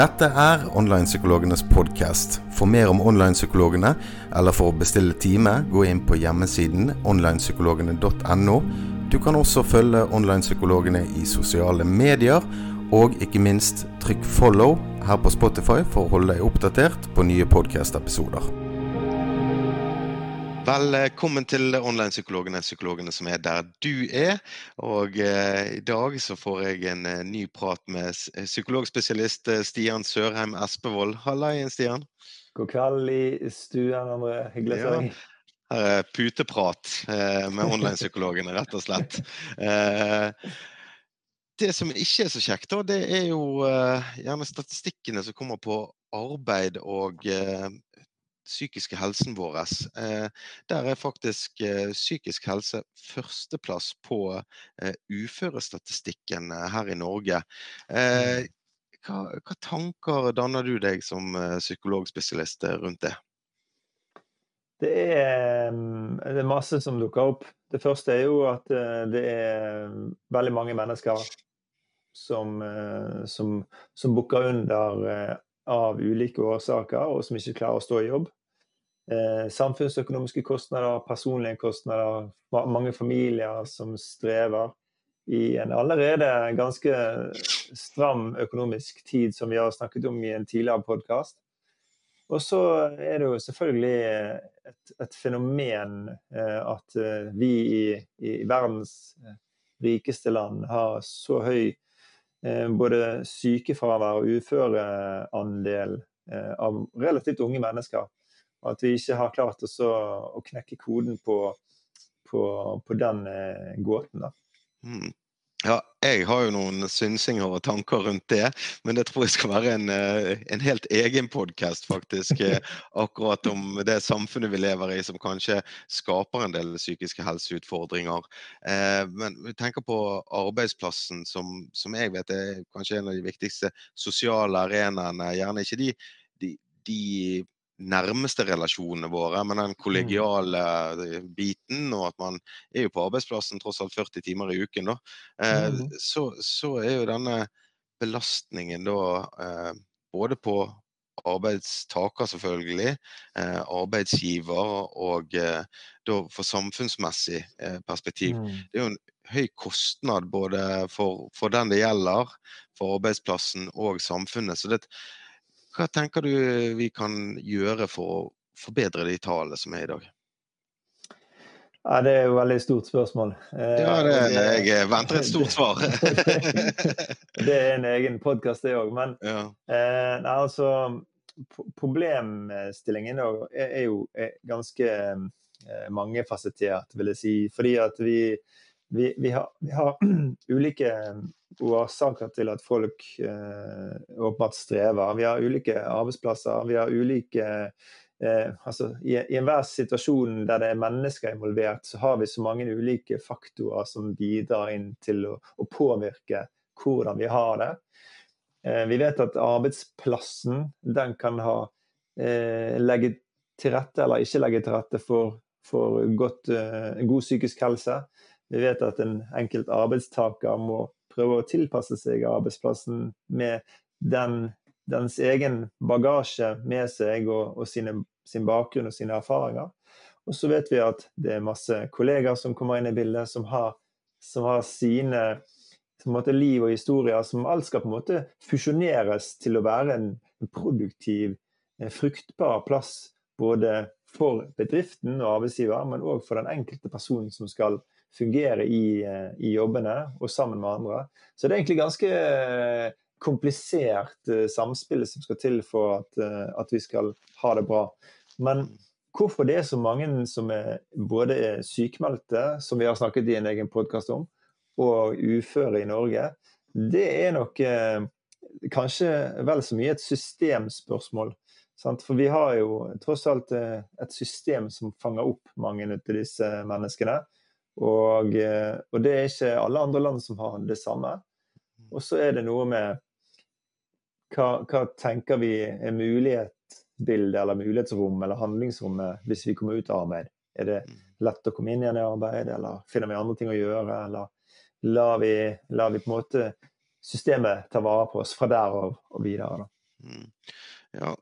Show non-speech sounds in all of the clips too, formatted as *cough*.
Dette er Onlinepsykologenes podkast. For mer om online-psykologene, eller for å bestille time, gå inn på hjemmesiden onlinepsykologene.no. Du kan også følge online-psykologene i sosiale medier, og ikke minst trykk follow her på Spotify for å holde deg oppdatert på nye podkast-episoder. Velkommen til online-psykologene, psykologene som er der du er. Og eh, i dag så får jeg en eh, ny prat med psykologspesialist eh, Stian Sørheim Espevold. Hallaien, Stian. God kveld i stuen, André. Hyggelig å se deg. Her er puteprat eh, med online-psykologene, rett og slett. Eh, det som ikke er så kjekt, da, det er jo eh, gjerne statistikkene som kommer på arbeid og psykiske helsen vår. Eh, der er faktisk eh, psykisk helse førsteplass på eh, uførestatistikken her i Norge. Mm. Hva, hva, tanker danner du deg som psykologspesialist rundt det? Det er, mm, det er, masse som dukker opp. Det første er jo at det er veldig mange mennesker som, som, som bukker under av ulike årsaker, og som ikke klarer å stå i jobb. Eh, samfunnsøkonomiske kostnader, personlige kostnader, mange familier som strever i en allerede ganske stram økonomisk tid, som vi har snakket om i en tidligere podkast. Og så er det jo selvfølgelig et, et fenomen eh, at eh, vi i, i, verdens rikeste land har så høy både sykefravær og uføreandel av relativt unge mennesker. At vi ikke har klart å, knekke koden på, på, på den eh, gåten. Mm. Ja, jeg har jo noen synsinger og tanker rundt det, men det tror jeg skal være en, eh, en helt egen podkast, faktisk. Eh, *laughs* akkurat om det samfunnet vi lever i som kanskje skaper en del psykiske helseutfordringer. Eh, men vi tenker på arbeidsplassen, som, som, jeg vet er kanskje en av de viktigste sosiale arenaene. Gjerne ikke de, de, de nærmeste relasjonene våre, men den mm. kollegiale eh, biten, og at man er jo på arbeidsplassen tross alt 40 timer i uken, da, eh, mm. så, så, er jo denne belastningen da eh, både på arbeidstaker, selvfølgelig, eh, arbeidsgiver og eh, da for samfunnsmessig eh, perspektiv. Mm. Det er jo en høy kostnad både for, for den det gjelder, for arbeidsplassen og samfunnet. så det hva tenker du vi kan gjøre for å forbedre de tallene som er i dag? Ja, Det er jo et veldig stort spørsmål. Ja, det, jeg venter et stort svar. *laughs* det er en egen podkast, det òg. Men ja. eh, altså, problemstillingen er, jo ganske eh, mangefasettert, vil jeg si. Fordi at vi, vi, vi, har, vi har, *clears throat* ulike årsaker til at folk eh, åpenbart strever. Vi har ulike arbeidsplasser. Vi har ulike eh, altså, i, I enhver situasjon der det er mennesker involvert, så har vi så mange ulike faktorer som bidrar inn til å, å påvirke hvordan vi har det. Eh, vi vet at arbeidsplassen den kan ha eh, legge til rette eller ikke legge til rette for, for godt, eh, god psykisk helse. Vi vet at en enkelt arbeidstaker må prøve å tilpasse seg arbeidsplassen med den, dens egen bagasje med seg og, og sine, sin bakgrunn og sine erfaringer. Og så vet vi at det er masse kollegaer som kommer inn i bildet, som har, som har sine måte, liv og historier som alt skal på en måte fusjoneres til å være en produktiv, fruktbar plass både for bedriften og arbeidsgiver, men òg for den enkelte personen som skal fungere i, eh, i, jobbene og sammen med andre. Så det er egentlig ganske eh, komplisert eh, samspill som skal til for at, at, vi skal ha det bra. Men hvorfor det er så mange som er både er sykemeldte, som vi har snakket i en egen podkast om, og uføre i Norge, det er nok kanskje vel så mye et systemspørsmål. For vi har jo tross alt et system som fanger opp mange av disse menneskene. Og, eh, og, det er ikke alle andre land som har det samme. Og så er det noe med hva, hva tenker vi er mulighetsbildet eller mulighetsrom eller handlingsrommet hvis vi kommer ut av arbeid? Er det lett å komme inn igjen i arbeid, eller finner vi andre ting å gjøre? Eller lar vi, lar vi på en måte systemet ta vare på oss fra der og, og videre? Da? Mm. Ja,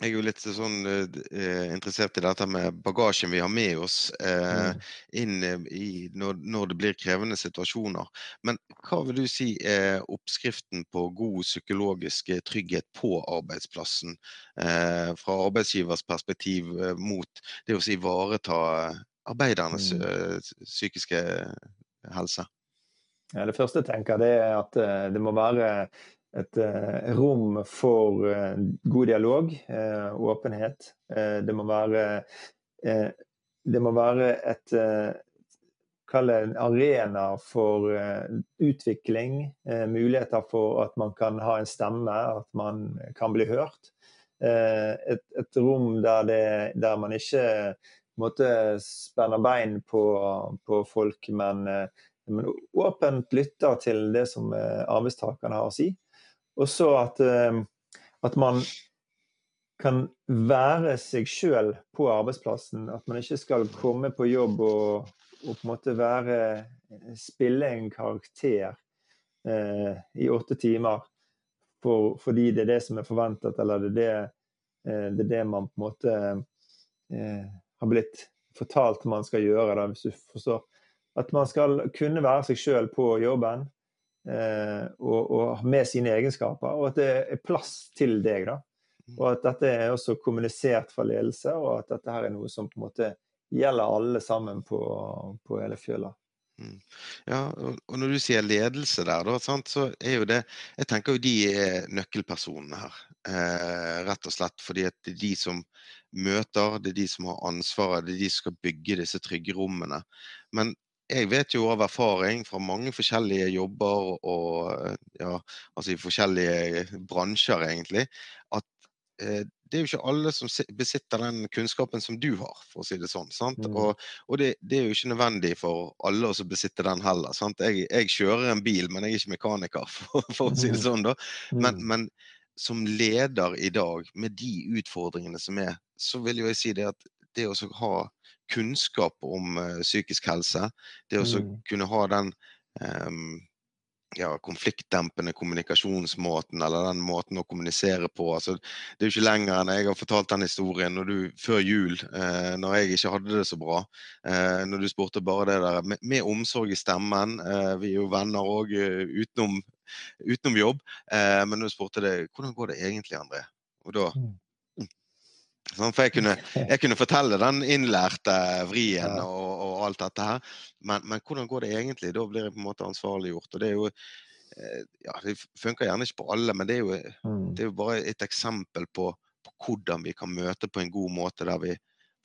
jeg er jo litt sånn uh, interessert i dette med bagasjen vi har med oss uh, mm. inn i når, når, det blir krevende situasjoner. Men hva vil du si er oppskriften på god psykologisk trygghet på arbeidsplassen? Uh, fra arbeidsgivers perspektiv mot det å ivareta arbeidernes mm. psykiske helse? Ja, det første jeg tenker, det er at det må være et uh, rom for uh, god dialog, uh, åpenhet. det må være det må være et Kall det en arena for utvikling. muligheter for at man kan ha en stemme, at man kan bli hørt. Et, et, rom der, det, der man ikke måtte spenner bein på, på folk, men, men, åpent lytter til det som arbeidstakerne har å si. Og så at, eh, at, man kan være seg sjøl på arbeidsplassen. At man ikke skal komme på jobb og, og på en måte være Spille en karakter eh, i åtte timer for, fordi det er det som er forventet, eller det er det, eh, det, er det man på en måte eh, har blitt fortalt man skal gjøre, da, hvis du forstår. At man skal kunne være seg sjøl på jobben. Eh, og, og, med sine egenskaper, og at det er plass til deg. da. Mm. Og at dette er også kommunisert fra ledelse, og at dette her er noe som på en måte gjelder alle sammen på, på hele fjøla. Mm. Ja, og når du sier ledelse der, da, sant, så er jo det Jeg tenker jo de er nøkkelpersonene her. Eh, rett og slett fordi at det er de som møter, det er de som har ansvaret, det er de som skal bygge disse trygge rommene. Men jeg vet jo av erfaring fra mange forskjellige jobber og ja, altså i forskjellige bransjer, egentlig, at eh, det er jo ikke alle som besitter den kunnskapen som du har, for å si det sånn. Mm. Og, og det, det, er jo ikke nødvendig for alle å besitte den heller. Jeg, jeg, kjører en bil, men jeg er ikke mekaniker, *laughs* for, for å si det mm. sånn. da. Men, mm. men, som leder i dag, med de utfordringene som er, så vil jo jeg si det at det å ha kunnskap om uh, psykisk helse. Det å mm. kunne ha den um, ja, konfliktdempende kommunikasjonsmåten, eller den måten å kommunisere på. Altså, det er jo ikke lenger enn jeg har fortalt den historien når du, før jul, eh, når jeg ikke hadde det så bra. Eh, når du spurte bare det der med, med omsorg i stemmen. Eh, vi er jo venner òg uh, utenom, utenom, jobb. Eh, men du spurte det hvordan går det egentlig, André? Og da mm. Sånn, for jeg kunne, *laughs* jeg kunne, fortelle den innlærte vrien og, og, alt dette her. Men, men, hvordan går det egentlig? Da blir jeg på en måte ansvarliggjort. Og det er jo eh, ja, Det funker gjerne ikke på alle, men det er jo, mm. det er jo bare et eksempel på, på, hvordan vi kan møte på en god måte, der vi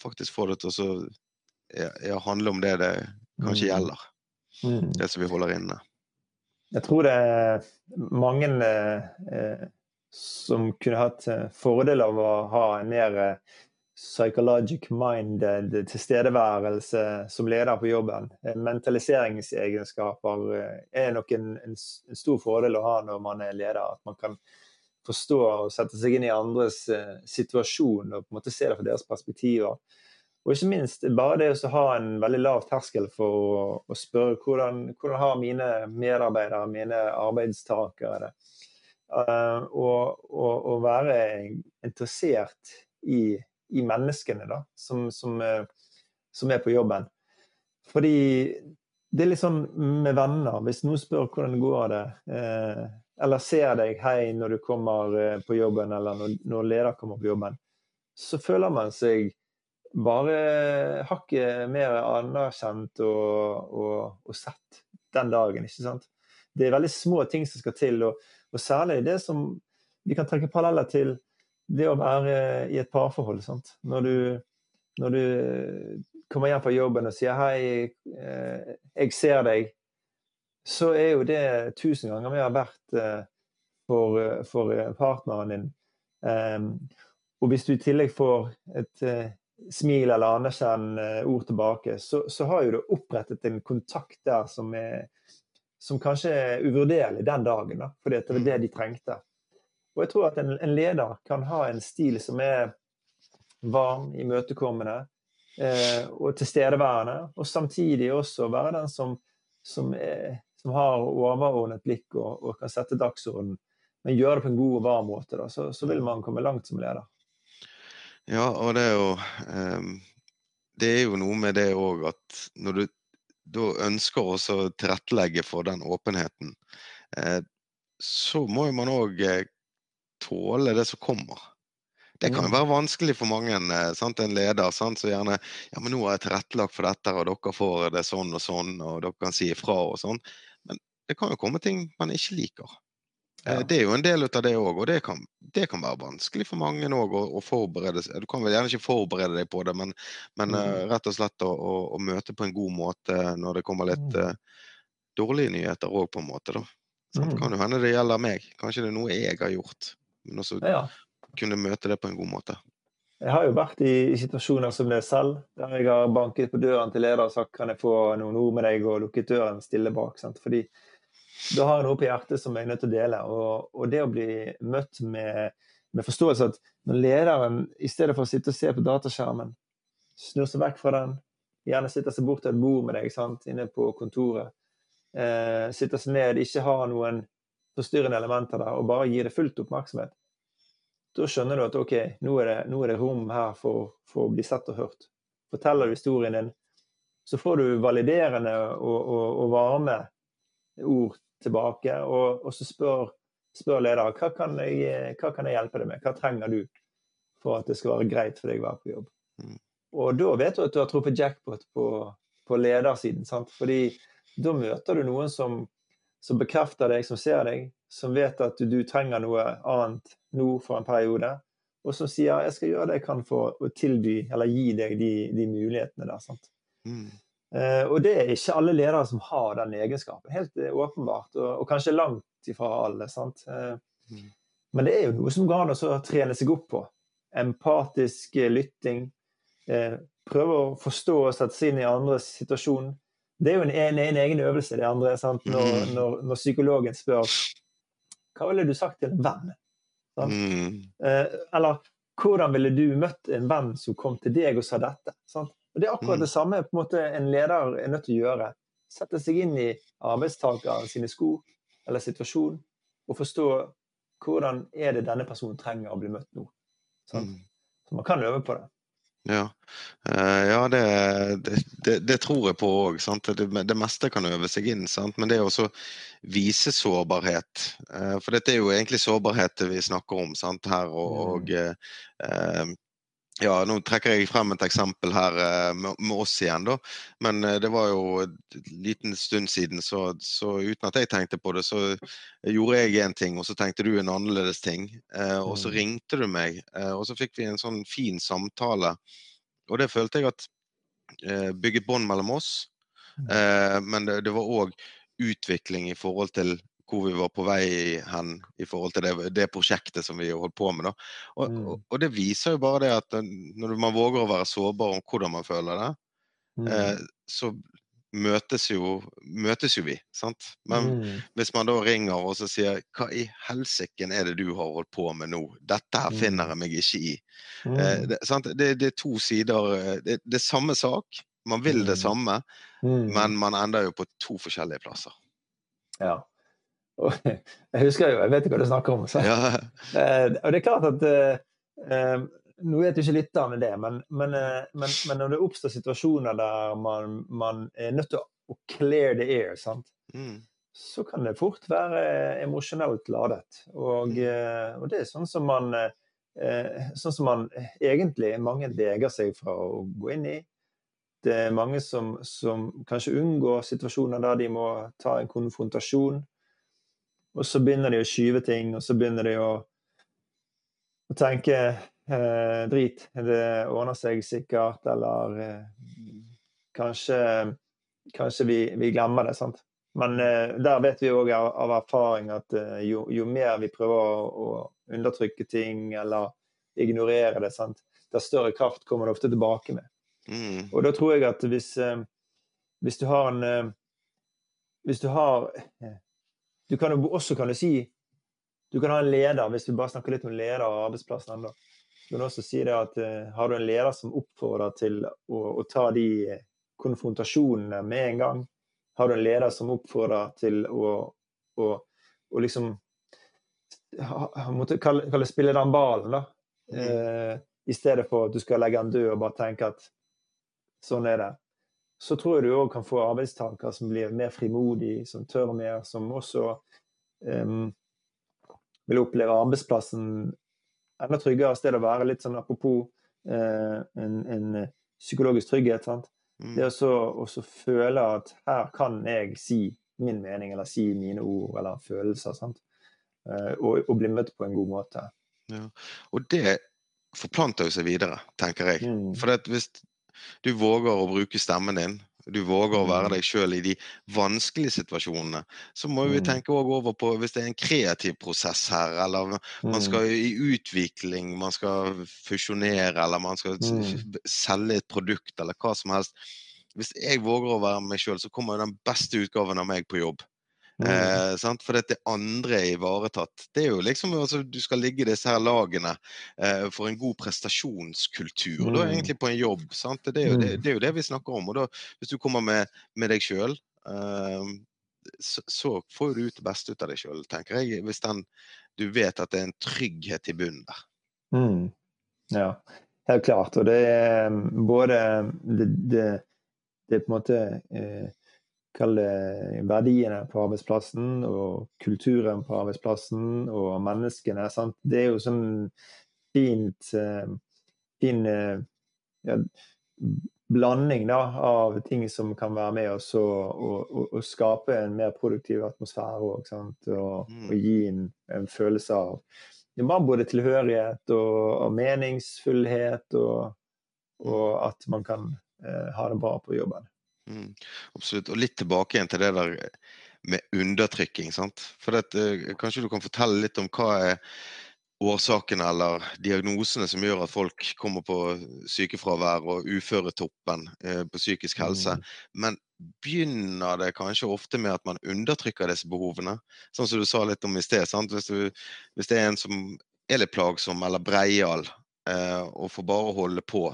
faktisk får det til å ja, handle om det det kanskje mm. gjelder. Mm. Det som vi holder inne. Jeg tror det er mange eh, som kunne hatt eh, fordel av å ha en mer eh, psychologic minded tilstedeværelse som leder på jobben. Eh, mentaliseringsegenskaper er nok en, en, stor fordel å ha når man er leder. At man kan forstå og sette seg inn i andres situasjon og på en måte se det fra deres perspektiver. Og ikke minst bare det å ha en veldig lav terskel for å, å spørre hvordan, hvordan har mine medarbeidere, mine arbeidstakere det og, og, og, være interessert i, i menneskene da, som, som, uh, som, er på jobben. Fordi det er litt sånn med venner. Hvis noen spør hvordan går det, uh, eller ser deg hei når du kommer på jobben, eller når, når leder kommer på jobben, så føler man seg bare hakket mer anerkjent og, og, og, sett den dagen. ikke sant? Det er veldig små ting som skal til. og og særlig det som vi kan trekke paralleller til det å være i et parforhold. Sant? Når, du, når du kommer hjem fra jobben og sier 'hei, eh, jeg ser deg', så er jo det tusen ganger mer verdt eh, for, for partneren din. Um, og hvis du i tillegg får et smil eller anerkjennende ord tilbake, så, så, har jo du opprettet en kontakt der som er som kanskje er uvurderlig den dagen, da, fordi det var det de trengte. Og jeg tror at en, en, leder kan ha en stil som er varm, imøtekommende eh, og tilstedeværende, og samtidig også være den som, som, er, som har overordnet blikk og, og, kan sette dagsorden men gjøre det på en god og varm måte, da, så, så, vil man komme langt som leder. Ja, og det er jo um, Det er jo noe med det òg at når du da ønsker å tilrettelegge for den åpenheten, eh, så må jo man òg eh, tåle det som kommer. Det kan jo mm. være vanskelig for mange. Eh, sant? En leder sant? så gjerne ja, men 'Nå har jeg tilrettelagt for dette, og dere får det sånn og sånn', og dere kan si ifra og sånn. Men det kan jo komme ting man ikke liker. Eh, ja. Det er jo en del av det òg, og det kan, det kan, være vanskelig for mange òg å, å, forberede seg. Du kan vel gjerne ikke forberede deg på det, men, men mm. uh, rett og slett å, å, å, møte på en god måte når det kommer litt uh, dårlige nyheter òg, på en måte. da. Mm. Det kan jo hende det gjelder meg. Kanskje det er noe jeg har gjort. Men også ja. kunne møte det på en god måte. Jeg har jo vært i, i, situasjoner som det selv, der jeg har banket på døren til leder og sagt kan jeg få noen ord med deg, og lukket døren stille bak. Sant? Fordi da har jeg noe på hjertet som jeg er nødt til å dele. Og, og det å bli møtt med, med, forståelse at når lederen, i stedet for å sitte og se på dataskjermen, snur seg vekk fra den, gjerne sitter seg bort til et bord med deg sant, inne på kontoret, eh, sitter seg ned, ikke har noen forstyrrende elementer der, og bare gir det fullt oppmerksomhet, da skjønner du at OK, nå er det, nå er det rom her for, for, å bli sett og hørt. Forteller du historien din, så får du validerende og, og, og varme ord tilbake, og, og så spør, spør leder hva kan, jeg, hva kan jeg hjelpe deg med, hva trenger du for at det skal være greit for deg å være på jobb. Mm. Og da vet du at du har truffet jackpot på, på ledersiden. Sant? Fordi da møter du noen som, som, bekrefter deg, som ser deg, som vet at du, du, trenger noe annet nå for en periode, og som sier 'jeg skal gjøre det jeg kan for å tilby eller gi deg de, de mulighetene der'. Sant? Mm. Uh, og det er ikke alle ledere som har den egenskapen, helt uh, åpenbart. Og, og, kanskje langt ifra alle. sant? Uh, mm. Men det er jo noe som går an å trene seg opp på. Empatisk lytting. prøve å forstå og sette seg inn i andres situasjon. Det er jo en, en, en egen øvelse, det andre. sant? Når, mm. når, når, psykologen spør hva ville du sagt til en venn? Mm. eller hvordan ville du møtt en venn som kom til deg og sa dette? Sant? Og Det er akkurat det mm. samme på en måte en leder er nødt til å gjøre. Sette seg inn i arbeidstakeren sine sko eller situasjon, og forstå hvordan er det denne personen trenger å bli møtt nå. Sånn. Så man kan øve på det. Ja, uh, ja det, det, det, det, tror jeg på òg. Det, meste kan øve seg inn. Sant? Men det er også vise sårbarhet uh, For dette er jo egentlig sårbarhet vi snakker om sant? her. Og, mm. og uh, ja, nå trekker jeg frem et eksempel her eh, med, oss igjen, da. Men eh, det var jo en liten stund siden, så, så, uten at jeg tenkte på det, så gjorde jeg én ting, og så tenkte du en annerledes ting. Eh, og så mm. ringte du meg, eh, og så fikk vi en sånn fin samtale. Og det følte jeg at eh, bygget bånd mellom oss. Mm. Eh, men det, det var òg utvikling i forhold til hvor vi var på vei hen i forhold til det, det prosjektet som vi holdt på med. Og, mm. og, og, det viser jo bare det at eh, når man våger å være sårbar om hvordan man føler det, mm. eh, så møtes jo, møtes jo vi. sant? Men mm. hvis man da ringer og så sier 'hva i helsike er det du har holdt på med nå', dette her finner jeg mm. meg ikke i. Eh, mm. det, det, det, er to sider eh, det, det, er samme sak, man vil det mm. samme, men man ender jo på to forskjellige plasser. Ja. Jeg husker jo, jeg vet ikke hva du snakker om. Så. Ja. *laughs* Eh, og det er klart at eh, eh Nå vet jo ikke lytterne det, men, men, men, men, når det oppstår situasjoner der man, man er nødt til å clear the air, mm. så kan det fort være emosjonelt ladet. Og, mm. og, det er sånn som man sånn som man egentlig mange leger seg fra å gå inn i. Det er mange som, som kanskje unngår situasjoner der de må ta en konfrontasjon. Og så begynner de å skyve ting, og så begynner de å, å tenke eh, drit, det ordner seg sikkert, eller eh, kanskje, kanskje vi, vi, glemmer det. sant? Men eh, der vet vi òg av, av, erfaring at eh, jo, jo, mer vi prøver å, å undertrykke ting eller ignorere det, sant? der større kraft kommer det ofte tilbake med. Mm. Og da tror jeg at hvis, eh, hvis du har en eh, Hvis du har du kan jo også kan du si Du kan ha en leder, hvis vi bare snakker litt om leder og arbeidsplassen ennå. Du kan også si det at uh, har du en leder som oppfordrer til å, å, ta de konfrontasjonene med en gang? Har du en leder som oppfordrer til å, å, å liksom måtte kalle, kalle spille den ballen, da. Mm. Uh, I stedet for at du skal legge den død og bare tenke at sånn er det. Så tror jeg du òg kan få arbeidstakere som blir mer frimodige, som tør mer, som også um, vil oppleve arbeidsplassen enda tryggere sted å være. Litt sånn apropos uh, en, en, psykologisk trygghet. sant? Mm. Det å føle at her kan jeg si min mening, eller si mine ord eller følelser. sant? Uh, og, og bli møtt på en god måte. Ja. Og det forplanter jo seg videre, tenker jeg. Mm. For hvis du våger å bruke stemmen din, du våger å være mm. deg sjøl i de vanskelige situasjonene, så må vi mm. tenke over på hvis det er en kreativ prosess her, eller man skal i utvikling, man skal fusjonere, eller man skal selge et produkt, eller hva som helst. Hvis jeg våger å være meg sjøl, så kommer den beste utgaven av meg på jobb. Mm. Eh, for det andre er ivaretatt. Det er jo liksom altså, Du skal ligge i disse her lagene eh, for en god prestasjonskultur. Mm. Da er egentlig på en jobb. Det er, jo, det, mm. det, er, jo, det, vi snakker om. og da, Hvis du kommer med, med deg sjøl, eh, så, så, får du ut det beste ut av deg sjøl, tenker jeg. Hvis den, du vet at det er en trygghet i bunnen der. Mm. Ja, helt klart. Og det er både det, det, det er på en måte eh, kall det verdiene på arbeidsplassen og kulturen på arbeidsplassen og menneskene. Sant? Det er jo sånn fint eh, fin eh, ja, blanding da, av ting som kan være med oss og, skape en mer produktiv atmosfære. Og, mm. og, gi en, en følelse av både tilhørighet og, meningsfullhet, og, og, at man kan eh, ha det bra på jobben. Mm, absolutt. Og litt tilbake igjen til det der med undertrykking. sant? For det, eh, Kanskje du kan fortelle litt om hva er årsakene eller diagnosene som gjør at folk kommer på sykefravær og uføretoppen eh, på psykisk helse. Mm. Men begynner det kanskje ofte med at man undertrykker disse behovene? Sånn som du sa litt om i sted. Hvis, du, hvis, det er en som er litt plagsom eller breial eh, og får bare holde på,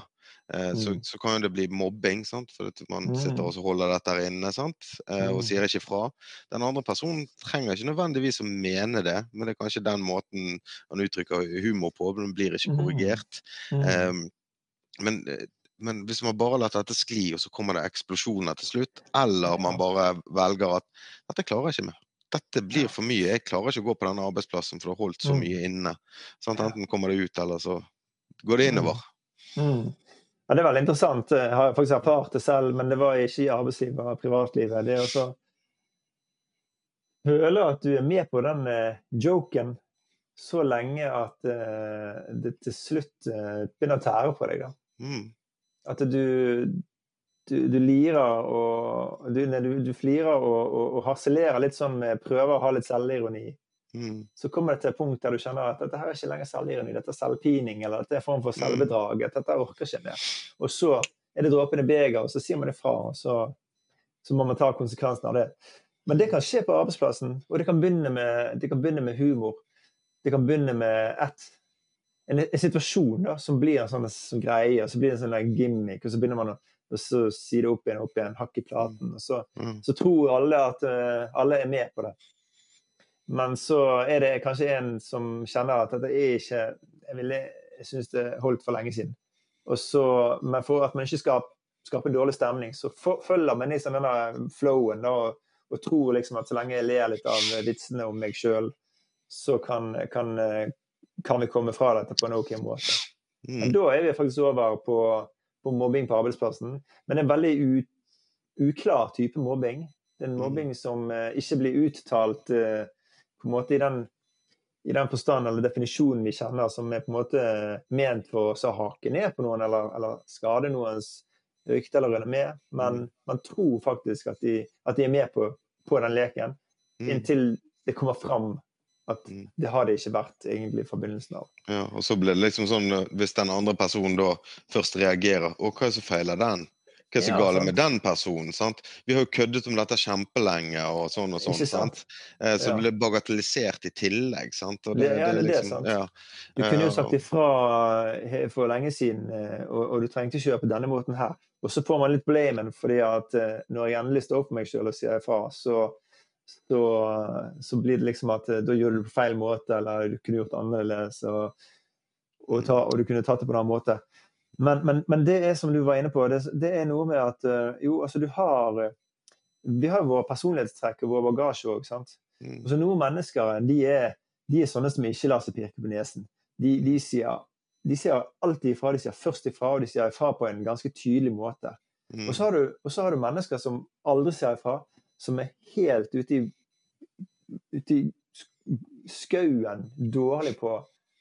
Eh, så, mm. så, kan det bli mobbing, sant? for man sitter mm. og holder dette her inne sant? Eh, og mm. sier ikke fra. Den andre personen trenger ikke nødvendigvis å mene det, men det er kanskje den måten han uttrykker humor på, men blir ikke korrigert. Men, eh, men, hvis man bare lar dette skli, og så kommer det eksplosjoner til slutt, eller man bare velger at dette klarer jeg ikke mer'. Dette blir for mye. Jeg klarer ikke å gå på denne arbeidsplassen, for det har holdt så mye inne. Sant? Enten kommer det ut, eller så går det innover. Mm. Ja, Det er veldig interessant. Jeg har faktisk erfart det selv, men det var ikke i arbeidslivet og privatlivet. Det å føle at du er med på den uh, joken så lenge at uh, det til slutt uh, begynner å tære på deg. da. Mm. At du, du, du, lirer og du, du, du flirer og, og, og, harselerer litt sånn med prøver å ha litt selvironi. Mm. Så kommer det til et punkt der du kjenner at dette her er ikke lenger selvironi, dette er selvpining eller dette er en form for mm. selvbedrag. dette orker ikke mer. Og så er det dråpen i begeret, og så sier man ifra. og så, så, må man ta konsekvensen av det. Men det kan skje på arbeidsplassen, og det kan begynne med, kan begynne med humor. Det kan begynne med et, en, en, situasjon da, som blir en sånn, sånn greie, og så blir det en sånn gimmick, og så begynner man å og så si det opp igjen opp igjen, hakk i platen. Og så, mm. så tror alle at uh, alle er med på det. Men så er det kanskje en som kjenner at dette er ikke Jeg, ville, jeg syns det holdt for lenge siden. Så, men for at man ikke skal skape en dårlig stemning, så følger man sånn denne flowen og, og, tror liksom at så lenge jeg ler litt av vitsene om meg sjøl, så kan, kan, kan, vi komme fra dette på en OK måte. Mm. Men da er vi faktisk over på, på mobbing på arbeidsplassen. Men det er en veldig u, uklar type mobbing. Det er en mm. mobbing som uh, ikke blir uttalt uh, på en måte i den, i den forstand eller definisjonen vi kjenner, som er på en måte ment for å hake ned på noen eller, eller skade noens rykte eller renommé. Men mm. man tror faktisk at de, at de er med på, på, den leken, mm. inntil det kommer fram at mm. det har det ikke vært egentlig fra begynnelsen av. Ja, og så blir det liksom sånn, Hvis den andre personen da først reagerer Å, hva er det som feiler den? Hva er så gale med den personen? sant? Vi har jo køddet om dette kjempelenge og sånn og sånn. sant? Eh, så det ble bagatellisert i tillegg. sant? Det, det, ja, det, er liksom, det, sant. Ja. Du kunne jo sagt ifra eh, for lenge siden, eh, og, og, du trengte ikke gjøre på denne måten her. Og så får man litt blamen fordi at når jeg endelig står opp for meg sjøl og sier ifra, så, så, så, blir det liksom at da gjør du det på feil måte, eller du kunne gjort annerledes, og, og, ta, og du kunne tatt det på en annen måte. Men, men, men, det er som du var inne på, det, det er noe med at jo, altså du har Vi har våre personlighetstrekk og vår bagasje òg, sant. Mm. Altså, noen mennesker de er, de er, sånne som ikke lar seg pirke på nesen. De, de, sier, de sier alltid ifra, de sier først ifra, og de sier ifra på en ganske tydelig måte. Mm. Og, så har du, og så har du mennesker som aldri sier ifra, som er helt ute i, ute i skauen dårlig på,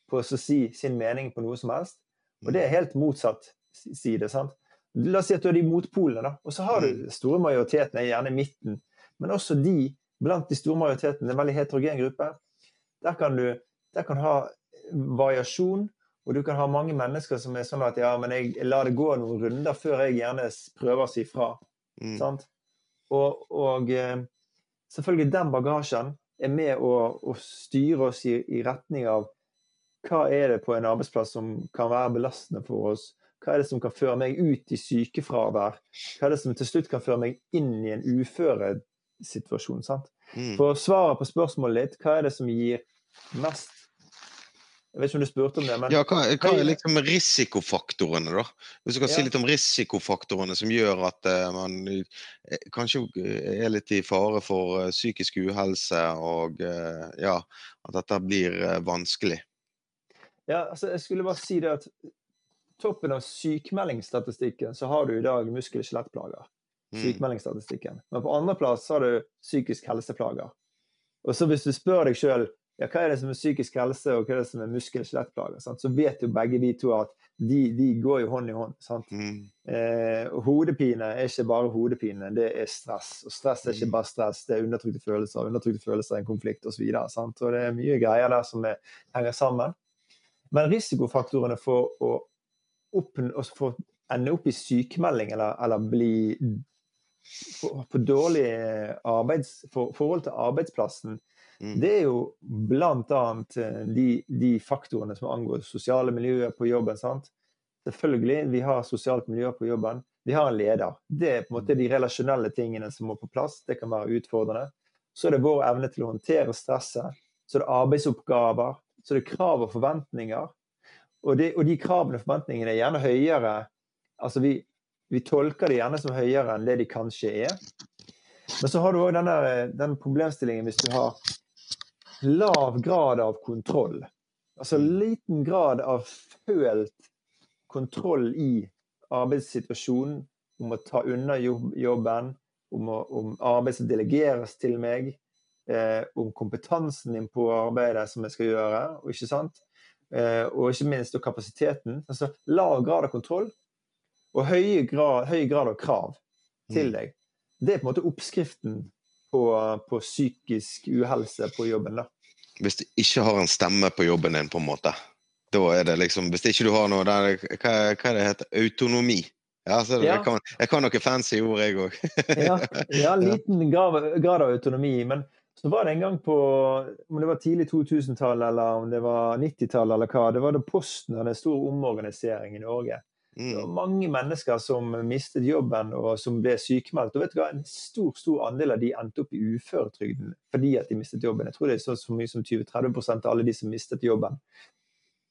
på å si sin mening på noe som helst. Og det er helt motsatt side. sant? La oss si at du er de motpolene, da. Og så har du mm. store majoriteten, gjerne i midten. Men også de blant de store majoritetene, en veldig heterogen gruppe. Der kan du der kan ha variasjon, og du kan ha mange mennesker som er sånn at ja, men jeg lar det gå noen runder før jeg gjerne prøver å si fra. Mm. Sant? Og, og, eh, selvfølgelig den bagasjen er med å, å styre oss i, i, retning av hva er det på en arbeidsplass som kan være belastende for oss? Hva er det som kan føre meg ut i sykefravær? Hva er det som til slutt kan føre meg inn i en uføresituasjon? sant? Mm. For svaret på spørsmålet ditt, hva er det som gir mest jeg vet ikke om du spurte om det, men Ja, hva, hva er liksom risikofaktorene, da? Hvis du kan ja. si litt om risikofaktorene som gjør at uh, man uh, kanskje er litt i fare for uh, psykisk uhelse, og ja, at dette blir vanskelig. Ja, altså jeg skulle bare si det at toppen av sykmeldingsstatistikken så har du i dag muskel- og skjelettplager. Sykmeldingsstatistikken. Men på andreplass har du psykisk helseplager. Og så hvis du spør deg sjøl ja, hva er det som er psykisk helse, og hva er det som er muskel- og skjelettplager, så vet jo begge de to at de, de går jo hånd i hånd. Mm. Eh, hodepine er ikke bare hodepine, det er stress. Og stress er ikke mm. bare stress, det er undertrykte følelser. Undertrykte følelser er en konflikt osv. Og, så og det er mye greier der som er, henger sammen. Men risikofaktorene for å opp, for ende opp i sykemelding eller, eller bli for dårlig arbeids, for, forhold til arbeidsplassen, mm. det er jo bl.a. Eh, de, de faktorene som angår sosiale miljøer på jobben. sant? Selvfølgelig, vi har sosialt miljø på jobben. Vi har en leder. Det er på en måte de relasjonelle tingene som må på plass. Det kan være utfordrende. Så er det vår evne til å håndtere stresset. Så er det arbeidsoppgaver. Så det er krav og forventninger. Og, det, og de kravene og forventningene er gjerne høyere. Altså vi, vi tolker det gjerne som høyere enn det de kanskje er. Men så har du òg den problemstillingen hvis du har lav grad av kontroll. Altså liten grad av følt kontroll i arbeidssituasjonen, om å ta unna jobben, om, å, om arbeid som delegeres til meg, eh, om kompetansen din på arbeidet som jeg skal gjøre, og ikke sant? Eh, og ikke minst og kapasiteten. Altså lav grad av kontroll og høy grad, høy grad av krav til mm. deg. Det er på en måte oppskriften på, på psykisk uhelse på jobben. da. Hvis du ikke har en stemme på jobben din, på en måte. Da er det liksom Hvis ikke du har noe der, hva, hva det heter Autonomi. Ja, så ja. Jeg, kan, jeg, kan, noen fancy ord, jeg òg. ja, ja, *laughs* liten grad, grad, av autonomi. Men så var det en gang på om det var tidlig 2000-tallet eller om det var 90-tallet eller hva, det var da Posten hadde en stor omorganisering i Norge. Det var mm. mange mennesker som mistet jobben og som ble sykemeldt. Og vet du hva, En stor stor andel av de endte opp i uføretrygden fordi at de mistet jobben. Jeg tror det er så, så mye som 20-30 av alle de som mistet jobben.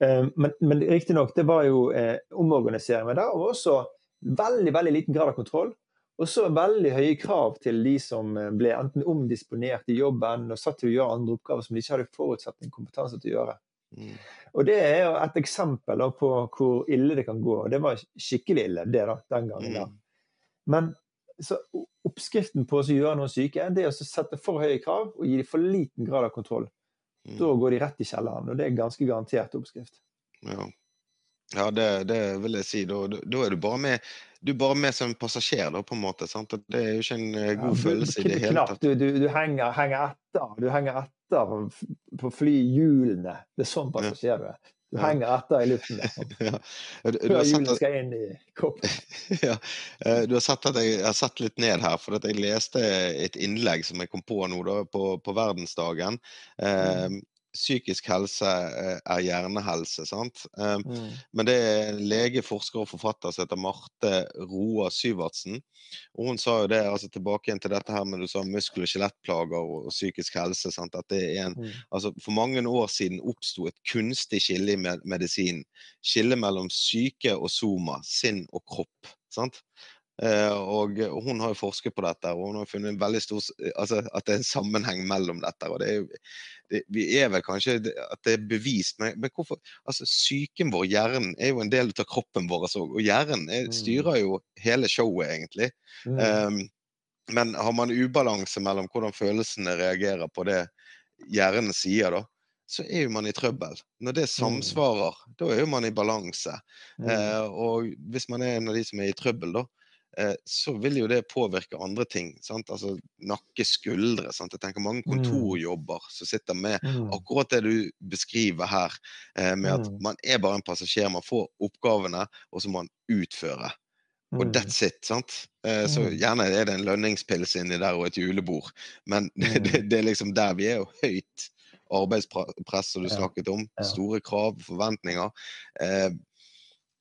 Eh, men, men riktignok, det var jo eh, omorganisering der, og også veldig veldig liten grad av kontroll. Og så veldig høye krav til de som eh, ble enten omdisponert i jobben og satt til å gjøre andre oppgaver som de ikke hadde forutsatt en kompetanse til å gjøre. Mm. Og Det er jo et eksempel på hvor ille det kan gå. og Det var skikkelig ille det da, den gangen. Mm. Men så oppskriften på å gjøre noen syke det er å sette for høye krav og gi dem for liten grad av kontroll. Mm. Da går de rett i kjelleren, og det er ganske garantert oppskrift. Ja. Ja, det, det, vil jeg si. Da, da, er du bare med du er bare med som passasjer, da, på en måte. sant? Det er jo ikke en eh, god ja, følelse i det hele tatt. Du, du, du henger, henger, etter. Du henger etter på flyhjulene. Det er sånn passasjer du er. Du henger etter i luften. *laughs* Liksom. ja. Før hjulene skal inn i koppen. *laughs* ja. Eh, du har sett at jeg har sett litt ned her, for jeg leste et innlegg som jeg kom på nå da, på, på verdensdagen. Eh. Psykisk helse eh, er hjernehelse. sant? Um, Mm. Men det er lege, forsker og forfatter som heter Marte Roa Syvertsen. Og hun sa jo det, altså tilbake igjen til dette her med du sa muskel- og skjelettplager og, psykisk helse. sant? At det er en, Mm. altså For mange år siden oppsto et kunstig skille i med, medisinen. Skille mellom syke og soma, sinn og kropp. sant? Eh, og hun har jo forsket på dette, og hun har funnet en veldig stor, altså at det er en sammenheng mellom dette. og det er det, Vi er vel kanskje at det er bevist, men, men hvorfor altså Psyken vår, hjernen, er jo en del av kroppen vår. Altså, og hjernen er, Mm. styrer jo hele showet, egentlig. Mm. Um, men har man ubalanse mellom hvordan følelsene reagerer på det hjernen sier, da, så er jo man i trøbbel. Når det samsvarer, da er jo man i balanse. Mm. Eh, og hvis man er en av de som er i trøbbel, da, eh, så vil jo det påvirke andre ting. Sant? Altså nakke, skuldre. Sant? Jeg tenker mange Mm. kontorjobber som sitter med Mm. akkurat det du beskriver her, eh, med at Mm. man er bare en passasjer. Man får oppgavene, og så må man utføre. Og that's it. sant? Eh, Så gjerne er det en lønningspils inni der og et julebord, men *laughs* det, det er liksom der vi er jo høyt arbeidspress, som du snakket om. Store krav, forventninger.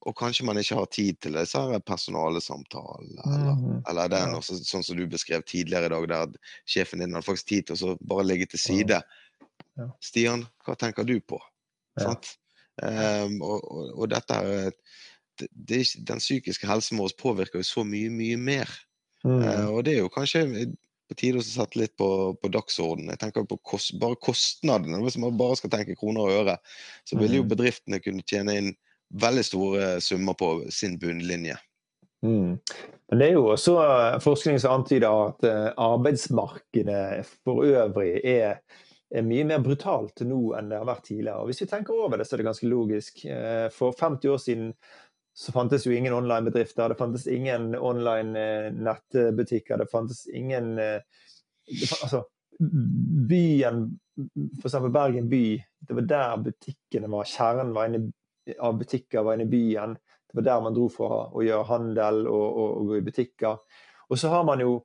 Og kanskje man ikke har tid til disse her personalesamtalene, eller, Mm. eller den, også, sånn som du beskrev tidligere i dag, der sjefen din hadde faktisk tid til å bare ligge til side. Ja. Stian, hva tenker du på? Ja. Um, og, og, og dette er det, det Den psykiske helsen vår påvirker jo så mye, mye mer. Mm. Uh, og det er jo kanskje på tide å sette litt på, på dagsordenen. Jeg tenker på kost, bare kostnadene. Hvis man bare skal tenke kroner og øre, så vil jo Mm. bedriftene kunne tjene inn veldig store summer på sin bunnlinje. Mm. Men det er jo også eh, forskning som antyder at eh, arbeidsmarkedet for øvrig er, er mye mer brutalt nå enn det har vært tidligere. Og hvis vi tenker over det, så er det ganske logisk. Eh, For 50 år siden så fantes jo ingen online-bedrifter, det fantes ingen online nettbutikker, det fantes ingen det fa- Altså, byen, f.eks. Bergen by, det var der butikkene var. Kjernen var inne, av butikker var inne i byen. Det var der man dro for å gjøre handel og, og, og gå i butikker. Og så har man jo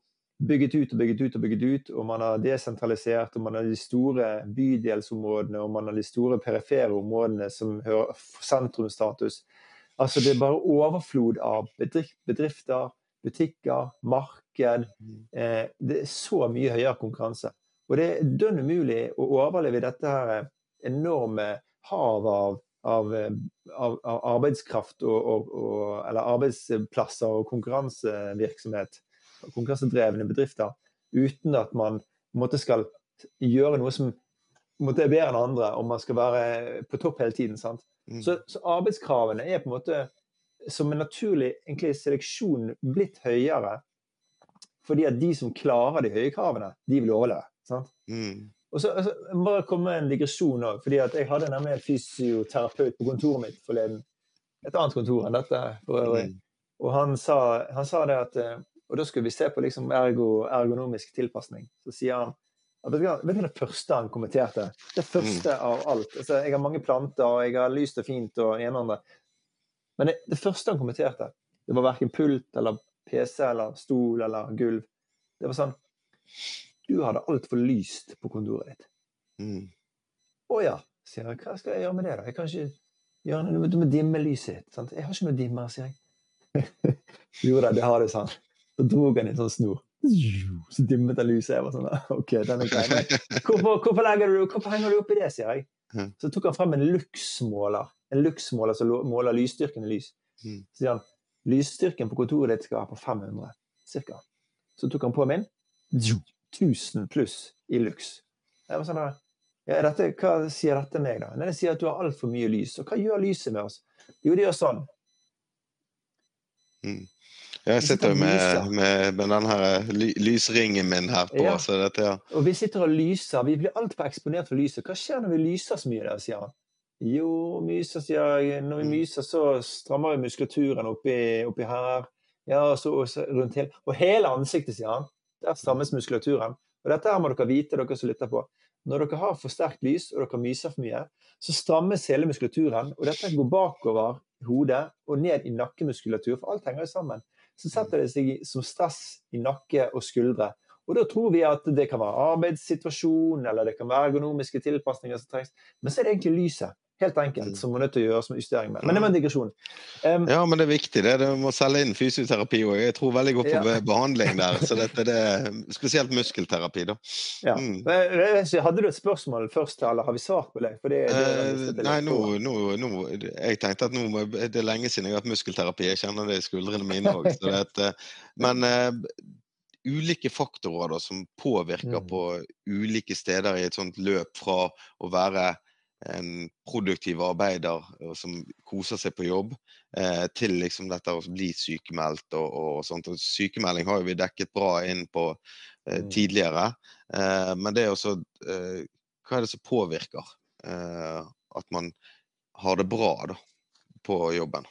bygget ut og bygget ut og bygget ut, og man har desentralisert, og man har de store bydelsområdene, og man har de store perifere områdene som hører sentrumsstatus. Altså det er bare overflod av bedrifter, butikker, marked. Eh, det er så mye høyere konkurranse. Og det er dønn umulig å overleve i dette her enorme havet av, av, eh, av, av arbeidskraft og, og, og, eller arbeidsplasser og konkurransevirksomhet, konkurransedrevne bedrifter, uten at man måte skal gjøre noe som måte er bedre enn andre, og man skal være på topp hele tiden. sant? Mm. Så, så arbeidskravene er på en måte som en naturlig egentlig, seleksjon blitt høyere. Fordi at de som klarer de høye kravene, de vil overleve. sant? Mm. Og så altså, jeg bare komme med en digresjon òg. fordi jeg hadde nemlig en fysioterapeut på kontoret mitt forleden. Et annet kontor enn dette for øvrig. Mm. Og han sa, han sa det at eh, Og da skulle vi se på liksom ergo, ergonomisk tilpasning. Så sier han Vet du hva det første han kommenterte? Det første av alt. Altså, jeg har mange planter, og jeg har lyst og fint og ene og andre. Men det, det første han kommenterte, det var verken pult eller PC eller stol eller gulv. Det var sånn Du hadde altfor lyst på kontoret ditt. Mm. Å ja, sier jeg. Hva skal jeg gjøre med det, da? Jeg kan ikke gjøre noe Du må dimme lyset ditt. Sant? Jeg har ikke noe dimmer, sier jeg. *laughs* jo da, det har du, sa han. Så drog han i en sånn snor. Så dimmet han lyset. Jeg var sånn OK, den er grei. Hvorfor, hvorfor, du, hvorfor henger du opp i det, sier jeg. Så tok han frem en luksmåler. En luksmåler som måler lysstyrken i lys. Mm. Så sier han lysstyrken på kontoret ditt skal være på 500 cirka. Så tok han på min. 1000 pluss i luks. Jeg var sånn der, ja, dette, Hva sier dette meg, da? Nei, Det sier at du har altfor mye lys. Og hva gjør lyset med oss? Jo, det gjør sånn. Mm. Jeg sitter jo med, med, med den her ly, lysringen min her på, Ja. så dette ja. Og vi sitter og lyser. Vi blir altfor eksponert for lyset. Hva skjer når vi lyser så mye? der, sier han. Jo, myser, sier jeg. Når vi Mm. myser, så strammer vi muskulaturen oppi, oppi her. Ja, og så, og så rundt hele Og hele ansiktet, sier han. Der strammes muskulaturen. Og dette her må dere vite, dere som lytter på. Når dere har for sterkt lys, og dere myser for mye, så strammes hele muskulaturen. Og dette går bakover hodet og ned i nakkemuskulatur, for alt henger jo sammen. Så setter det seg som stress i nakke og skuldre. Og da tror vi at det kan være arbeidssituasjon, eller det kan være ergonomiske tilpasninger som trengs. Men så er det egentlig lyset. Helt enkelt, mm. som man er nødt til å gjøre som justering med. Men det var en digresjon. Um, ja, men det er viktig. det. Du må selge inn fysioterapi òg. Jeg tror veldig godt på ja. behandling der. så dette det er Spesielt muskelterapi, da. Ja. Mm. Hadde du et spørsmål først, eller har vi svart på det? det, det uh, nei, nå, nå, nå, Jeg tenkte at nå, det er lenge siden jeg har hatt muskelterapi. Jeg kjenner det i skuldrene mine òg. Eh, men ulike faktorer da, som påvirker mm. på ulike steder i et sånt løp fra å være en produktiv arbeider som koser seg på jobb, eh, til liksom dette å bli sykemeldt og, og sånt. Og sykemelding har jo vi dekket bra inn på eh, mm. tidligere. Eh, men det er også eh, Hva er det som påvirker eh, at man har det bra da, på jobben?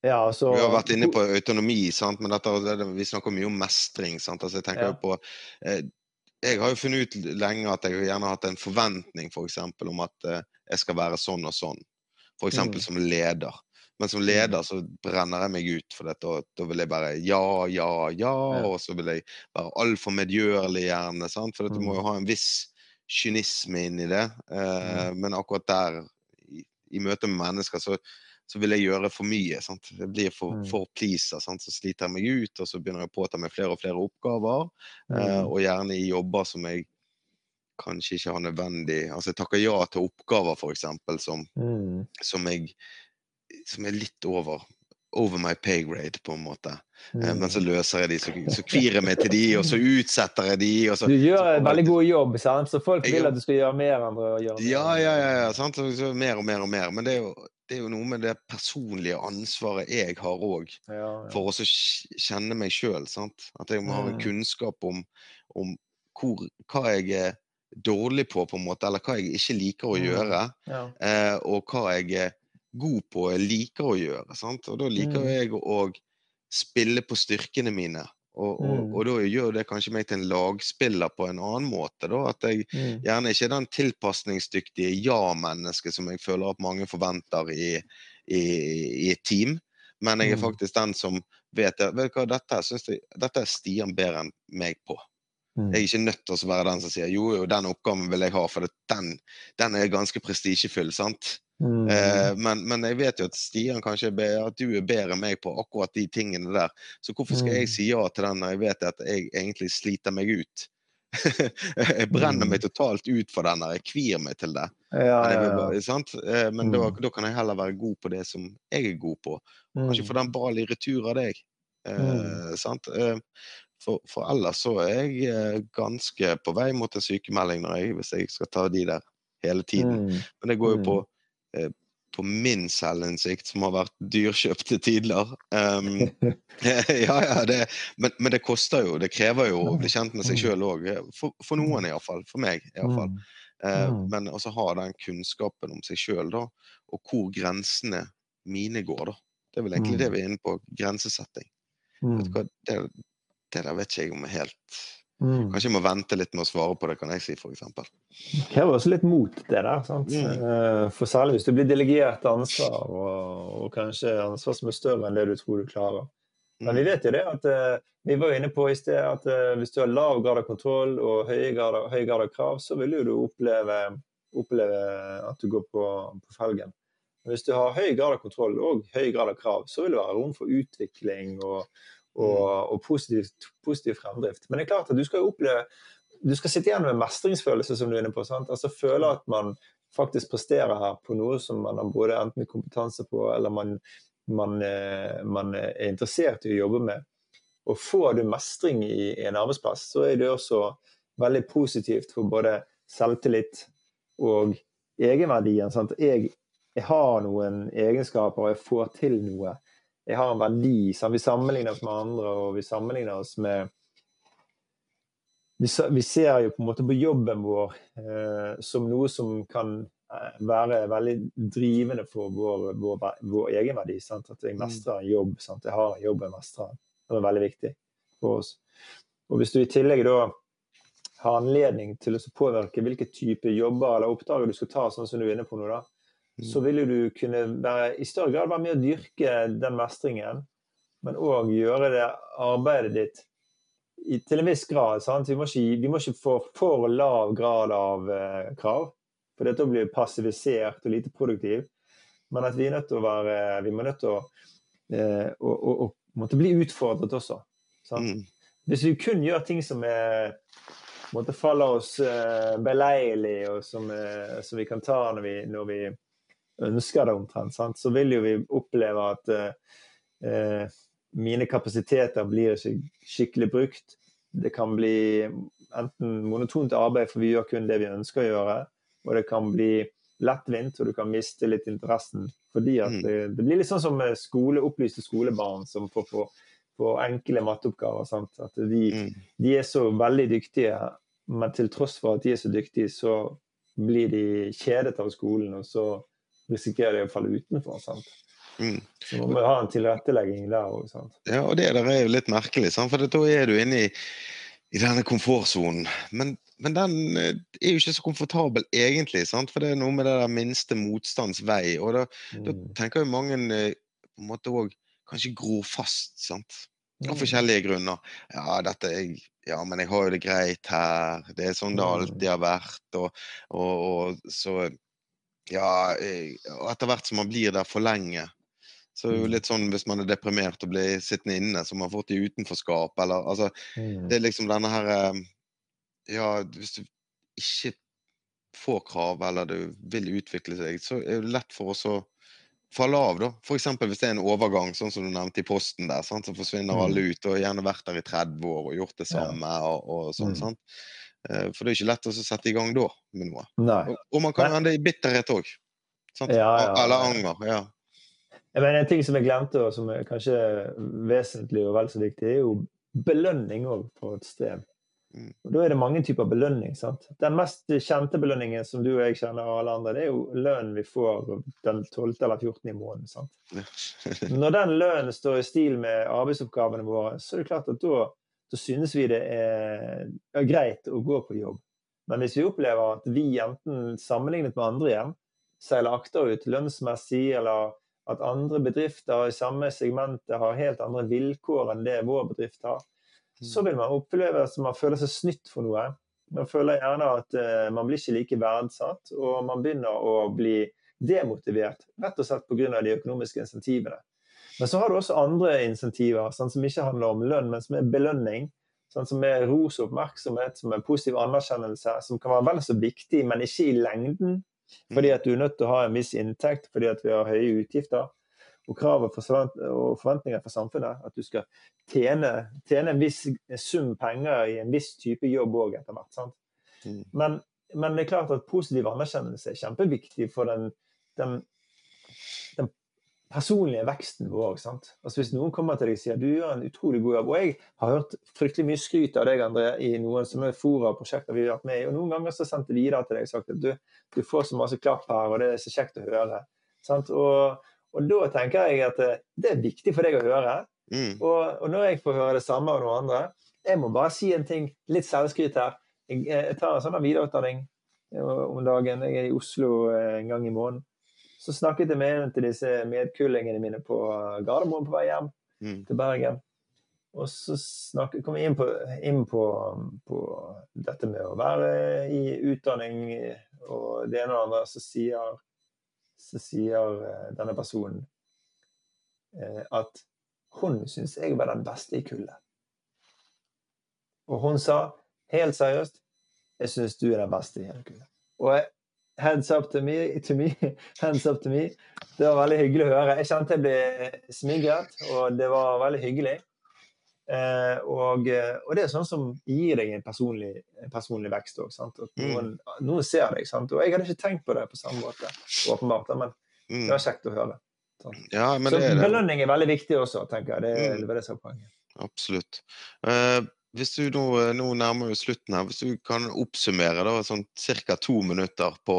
Ja, altså, vi har vært inne på autonomi, sant? men dette, vi snakker mye om mestring. Sant? Altså, jeg tenker ja. på eh, jeg har jo funnet ut lenge at jeg gjerne har hatt en forventning for eksempel, om at uh, jeg skal være sånn og sånn. F.eks. Mm. som leder. Men som mm. leder så brenner jeg meg ut, for og da vil jeg bare ja, ja, ja. Og så vil jeg være altfor medgjørlig gjerne. Sant? For du må jo mm. ha en viss kynisme inni det. Uh, men akkurat der, i, i møte med mennesker, så så vil jeg gjøre for mye. Sant? Jeg blir for, mm. for pleaser, sant? så sliter jeg meg ut, og så begynner jeg å påta meg flere og flere oppgaver. Eh, mm. Eh, og gjerne i jobber som jeg kanskje ikke har nødvendig Altså jeg takker ja til oppgaver, f.eks., som, mm. som, som er litt over over my pay grade, på en måte. Mm. Men så løser jeg de, så, så *laughs* kvir jeg meg til de, og så utsetter jeg de. Så, du gjør en veldig god jobb, sant? så folk vil at du skal gjøre mer enn å gjøre. Ja, ja, ja. ja sant? Så, mer og mer og mer. Men det er jo det er jo noe med det personlige ansvaret jeg har òg, ja, ja. for å kjenne meg sjøl. At jeg må ha en mm. kunnskap om, om hvor, hva jeg er dårlig på, på en måte, eller hva jeg ikke liker å mm. gjøre. Ja. Eh, og hva jeg god på og liker å gjøre. Sant? Og da liker mm. jeg å spille på styrkene mine. Og, og, mm. og, da gjør det kanskje meg til en lagspiller på en annen måte. Da. At jeg mm. gjerne ikke er den tilpasningsdyktige ja-mennesket som jeg føler at mange forventer i, i, i et team. Men jeg er mm. faktisk den som vet, vet hva, dette, jeg, dette er Stian bedre enn meg på. Mm. Jeg er ikke nødt til å være den som sier jo, jo, den oppgaven vil jeg ha, for den, den er ganske prestisjefull. sant? Mm. Eh, men, men, jeg vet jo at Stian kanskje er at du er bedre enn meg på akkurat de tingene der. Så hvorfor skal jeg mm. si ja til den når jeg vet at jeg egentlig sliter meg ut? *laughs* jeg brenner meg mm. totalt ut for den der, jeg kvir meg til det. Ja, men, ja, ja. Eh, men da, mm. da, kan jeg heller være god på det som jeg er god på. Kanskje få den ballen i retur av deg. Eh, eh, for, for, ellers så er jeg ganske på vei mot en sykemelding jeg, hvis jeg skal ta de der hele tiden. Mm. Men det går jo på på min selvinnsikt, som har vært dyrkjøpte tidligere. Um, *laughs* *laughs* ja, ja, det, men, men, det koster jo. Det krever jo å bli kjent med seg sjøl òg. For, for, noen iallfall. For meg iallfall. Uh, men også ha den kunnskapen om seg sjøl, da. Og hvor grensene mine går, da. Det er vel egentlig det vi er inne på. Grensesetting. Det, det, der vet ikke jeg om er helt Mm. Kanskje jeg må vente litt med å svare på det, kan jeg si f.eks. Det krever også litt mot, det der. sant? Mm. Eh, for særlig hvis du blir delegert ansvar, og, og, kanskje ansvar som er større enn det du tror du klarer. Men vi mm. vet jo det at uh, vi var inne på i sted at uh, hvis du har lav grad av kontroll og høy grad av, høy grad av krav, så vil du oppleve, oppleve at du går på, på felgen. Men hvis du har høy grad av kontroll og høy grad av krav, så vil det være rom for utvikling og, og, mm. og positiv, positiv, fremdrift. Men det er klart at du skal oppleve du skal sitte igjen med mestringsfølelse, som du er inne på. Sant? Altså Føle at man faktisk presterer her på noe som man har både enten kompetanse på, eller man, man, eh, man er interessert i å jobbe med. Og får du mestring i en arbeidsplass, så er det også veldig positivt for både selvtillit og egenverdien. Sant? Jeg, jeg har noen egenskaper, og jeg får til noe jeg har en verdi. Sant? Vi sammenligner oss med andre, og vi sammenligner oss med vi, vi ser jo på en måte på jobben vår eh, som noe som kan eh, være veldig drivende for vår, vår, vår egenverdi. Sant? At jeg mm. mestrer en jobb. Sant? Jeg har en jobb jeg mestrer. Det er veldig viktig for oss. Og Hvis du i tillegg da har anledning til å påvirke hvilke type jobber eller oppdrag du skal ta, sånn som du er inne på nå, da, så vil du kunne være, i større grad være med å dyrke den mestringen, men òg gjøre det arbeidet ditt i, til en viss grad. Sant? Vi, må ikke, vi må ikke få for lav grad av eh, krav, for dette blir passivisert og lite produktiv. Men at vi er nødt til å være Vi må nødt til å, eh, å, å, å måtte bli utfordret også. Mm. Hvis vi kun gjør ting som er måtte faller oss eh, beleilig, og som, uh, som, vi kan ta når vi, når vi ønsker det omtrent, sant? så vil jo vi oppleve at uh, mine kapasiteter blir ikke skikkelig brukt. Det kan bli enten monotont arbeid, for vi gjør kun det vi ønsker å gjøre. Og det kan bli lettvint, og du kan miste litt interessen. Fordi at mm. det, det blir litt sånn som skole, opplyste skolebarn som får på, på enkle matteoppgaver. Sant? At de, mm. de, er så veldig dyktige, men til tross for at de er så dyktige, så blir de kjedet av skolen, og så risikerer de å falle utenfor. Sant? Mm. Så må vi ha en tilrettelegging der òg. Ja, og det der er jo litt merkelig, sant? for da er du inne i, i denne komfortsonen. Men, men, den eh, er jo ikke så komfortabel egentlig, sant? for det er noe med det der minste motstands vei. Og da, mm. da tenker jo mange eh, på en måte òg kanskje gror fast, sant. Av mm. forskjellige grunner. Ja, dette er ja, men jeg har jo det greit her. Det er sånn det mm. alltid har vært. Og, og, og så Ja, og etter hvert som man blir der for lenge, så det er jo mm. litt sånn hvis man er deprimert og blir sittende inne, så man har fått i utenforskap, eller altså mm. Det er liksom denne her eh, Ja, hvis du ikke får krav, eller du vil utvikle seg, så er det lett for oss å falle av, da. F.eks. hvis det er en overgang, sånn som du nevnte i posten der, sant? så forsvinner mm. alle ut og gjerne vært der i 30 år og gjort det samme og, og, sånn. Sant? Eh, for det er ikke lett å sette i gang da med noe. Og, og, man kan ende i bitterhet òg. Ja, ja, Eller anger. ja. Men en ting som jeg glemte, og som er kanskje vesentlig og vel så viktig, er jo belønning òg for et sted. Mm. Og Da er det mange typer belønning. sant? Den mest kjente belønningen som du og jeg kjenner, og alle andre, det er jo lønnen vi får den 12. eller 14. i måneden. sant? *laughs* Når den lønnen står i stil med arbeidsoppgavene våre, så er det klart at da, da synes vi det er, er greit å gå på jobb. Men hvis vi opplever at vi enten sammenlignet med andre igjen seiler akterut lønnsmessig eller at andre bedrifter i samme segmentet har helt andre vilkår enn det vår bedrift har, så vil man oppleve at man føler seg snytt for noe. Man føler gjerne at uh, man blir ikke like verdsatt, og man begynner å bli demotivert, rett og slett pga. de økonomiske insentivene. Men så har du også andre insentiver sånn som ikke handler om lønn, men som er belønning. Sånn som er ros og oppmerksomhet, som er positiv anerkjennelse, som kan være vel så viktig, men ikke i lengden. Fordi mm. at du er nødt til å ha en viss inntekt fordi at vi har høye utgifter. Og kravet og forventninger fra samfunnet at du skal tjene, tjene en viss sum penger i en viss type jobb òg etter hvert. sant? Mm. Men, men, det er klart at positiv anerkjennelse er kjempeviktig for den, den personlige veksten vår. sant? Altså Hvis noen kommer til deg og sier du gjør en utrolig god jobb Og jeg har hørt fryktelig mye skryt av deg, André, i noen som er fora-prosjekter vi har vært med i. Og noen ganger så sendte vi videre til deg og sagt at du, du, får så masse klapp her, og det er så kjekt å høre. sant? Og, og da tenker jeg at eh, det er viktig for deg å høre. Mm. Og, og, når jeg får høre det samme av noen andre Jeg må bare si en ting, litt selvskryt her. Jeg, jeg tar en sånn videreutdanning eh, om dagen. Jeg er i Oslo eh, en gang i måneden. Så snakket jeg med en til disse medkullingene mine på Gardermoen på vei hjem mm. til Bergen. Og så snakket, kom jeg inn, på, inn på, på, dette med å være i utdanning og det ene og det andre. Så sier, så sier eh, denne personen eh, at hun syns jeg var den beste i kullet. Og hun sa helt seriøst jeg syns du er den beste i hele kullet. Og jeg, Hands up to me, to me. *laughs* Hands up to me. Det var veldig hyggelig å høre. Jeg kjente jeg ble smigret, og det var veldig hyggelig. Eh, og, og, det er sånn som gir deg en personlig, en personlig vekst òg. Mm. noen, noen, ser deg. Sant? Og jeg hadde ikke tenkt på det på samme måte, åpenbart, men mm. det var kjekt å høre. Ja, Så belønning er veldig viktig også, tenker jeg. Det, mm. det var det som var poenget. Absolutt. Uh, hvis du nå, eh, nå nærmer vi slutten her, hvis du kan oppsummere da, sånn ca. to minutter på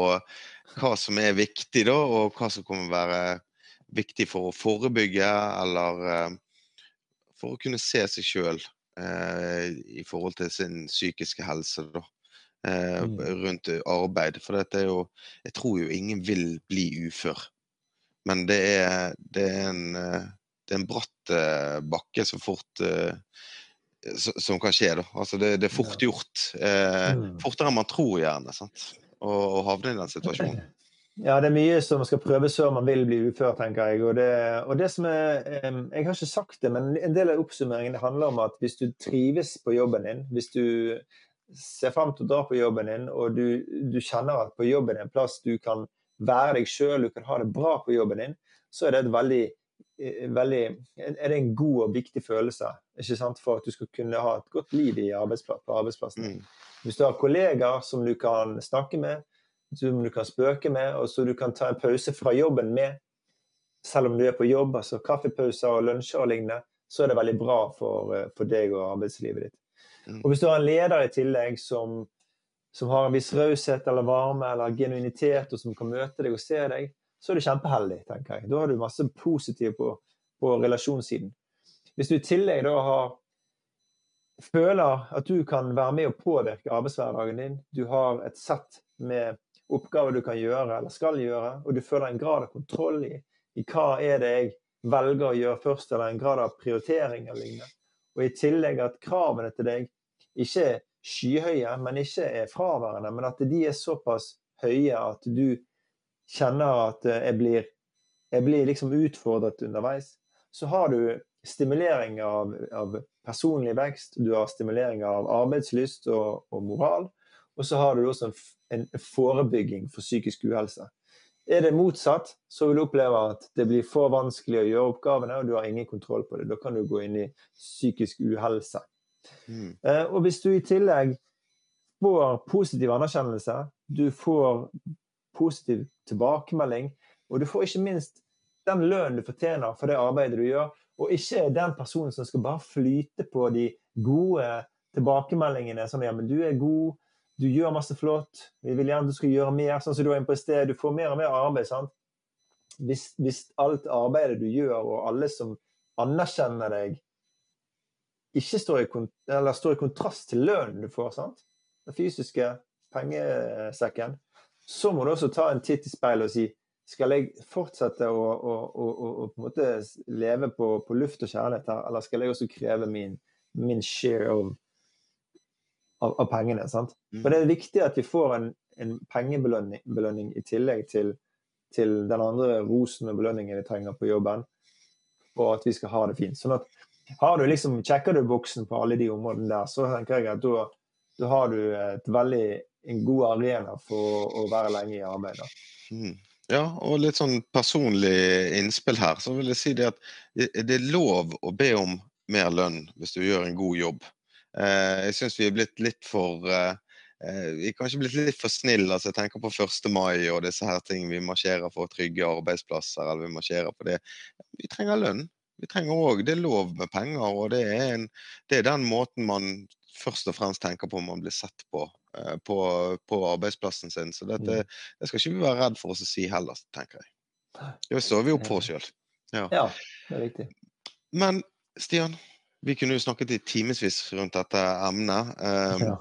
hva som er viktig, da, og hva som kommer å være viktig for å forebygge, eller uh, for å kunne se seg sjøl eh, i forhold til sin psykiske helse. da. Uh, rundt arbeid. For dette er jo Jeg tror jo ingen vil bli ufør. Men det er, det er, en, det er en bratt bakke så fort som kan skje. da. Altså det, det er fort gjort. Eh, mm. Fortere enn man tror, gjerne. sant? Å, å havne i den situasjonen. *clears throat* Ja, det er mye som skal prøves før man vil bli ufør, tenker jeg. Og det, og det som er Jeg har ikke sagt det, men en del av oppsummeringen handler om at hvis du trives på jobben din, hvis du ser frem til å dra på jobben din, og du, du kjenner at på jobben er en plass du kan være deg sjøl, du kan ha det bra på jobben din, så er det et veldig veldig, er det en god og viktig følelse ikke sant, for at du skal kunne ha et godt liv arbeidsplass, på arbeidsplassen. Mm. Hvis du har kollegaer som du kan snakke med, som du kan spøke med, og så du kan ta en pause fra jobben med, selv om du er på jobb, altså kaffepauser og lunsjer og lignende, så er det veldig bra for, eh, for deg og arbeidslivet ditt. Mm. Og hvis du har en leder i tillegg som, som har en viss raushet eller varme eller genuinitet, og som kan møte deg og se deg, så er du kjempeheldig, tenker jeg. Da har du masse positivt på, på relasjonssiden. Hvis du i tillegg da har føler at du kan være med å påvirke arbeidshverdagen din, du har et sett med oppgaver du kan gjøre eller skal gjøre, og du føler en grad av kontroll i, i hva er det jeg velger å gjøre først, eller en grad av prioritering eller lignende. Og i tillegg at kravene til deg ikke er skyhøye, men ikke er fraværende, men at de er såpass høye at du kjenner at eh, jeg blir, jeg blir liksom utfordret underveis, så har du stimulering av, av, personlig vekst, du har stimulering av arbeidslyst og, og moral, og så har du også en, en, forebygging for psykisk uhelse. Er det motsatt, så vil du oppleve at det blir for vanskelig å gjøre oppgavene, og du har ingen kontroll på det. Da kan du gå inn i psykisk uhelse. Mm. Eh, og hvis du i tillegg får positiv anerkjennelse, du får positiv tilbakemelding. Og du får ikke minst den lønnen du fortjener for det arbeidet du gjør, og ikke den personen som skal bare flyte på de gode tilbakemeldingene. Sånn ja, men du er god, du gjør masse flott, vi vil gjerne du skal gjøre mer. Sånn som du er inne på i sted, du får mer og mer arbeid. sant? Hvis, hvis alt arbeidet du gjør, og alle som anerkjenner deg, ikke står i, står i kontrast til lønnen du får, sant? den fysiske pengesekken, så må du også ta en titt i speilet og si skal jeg fortsette å, å, å, å på leve på, på, luft og kjærlighet her, eller skal jeg også kreve min, min share of, av, av, pengene? sant? Mm. For det er viktig at vi får en, en pengebelønning i tillegg til, til, den andre rosen og belønningen vi trenger på jobben, og at vi skal ha det fint. Sånn at har du liksom, Sjekker du boksen på alle de områdene der, så tenker jeg at da, da har du et veldig en god arena for å være lenge i arbeid. Mm. Ja, og litt sånn personlig innspill her. Så vil jeg si det at det er lov å be om mer lønn hvis du gjør en god jobb. Eh, jeg syns vi er blitt litt for eh, eh, vi er kanskje blitt litt for snille. altså Jeg tenker på 1. mai og disse her ting. Vi marsjerer for trygge arbeidsplasser, eller vi marsjerer på det. Vi trenger lønn. Vi trenger òg Det er lov med penger, og det er, en, det er den måten man først og fremst tenker på om man blir sett på uh, på, på, arbeidsplassen sin. Så dette, mm. det skal ikke vi være redd for oss å si heller, tenker jeg. Det står vi opp for oss sjøl. Ja. ja, det er riktig. Men Stian, vi kunne jo snakket i timevis rundt dette emnet. Um, ja.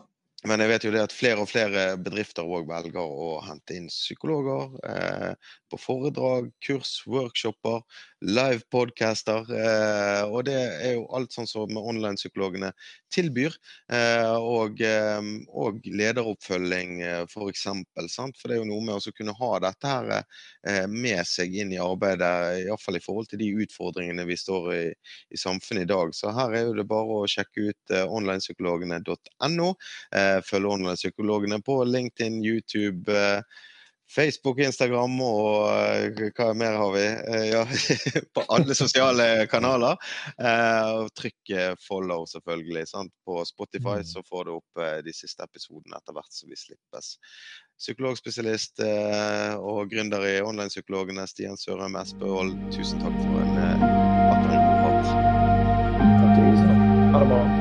Men jeg vet jo det at flere og flere bedrifter òg velger å hente inn psykologer eh, på foredrag, kurs, workshoper, live-podcaster. Eh, og det er jo alt sånn som online-psykologene tilbyr. Eh, og, eh, og, lederoppfølging, f.eks. For, for det er jo noe med å kunne ha dette her med seg inn i arbeidet, iallfall i forhold til de utfordringene vi står i i samfunnet i dag. Så her er jo det bare å sjekke ut onlinepsykologene.no. Følge online-psykologene på LinkedIn, YouTube. Facebook, Instagram og eh, hva mer har vi? Eh, ja, *laughs* på alle sosiale kanaler. Eh, og trykk follow, selvfølgelig. Sant? På Spotify mm. så får du opp de siste episodene etter hvert som vi slippes. Psykologspesialist og gründer i Online-psykologene, Stian Sørheim Espehold, tusen takk for en atter en god prat. Takk, Ha det bra.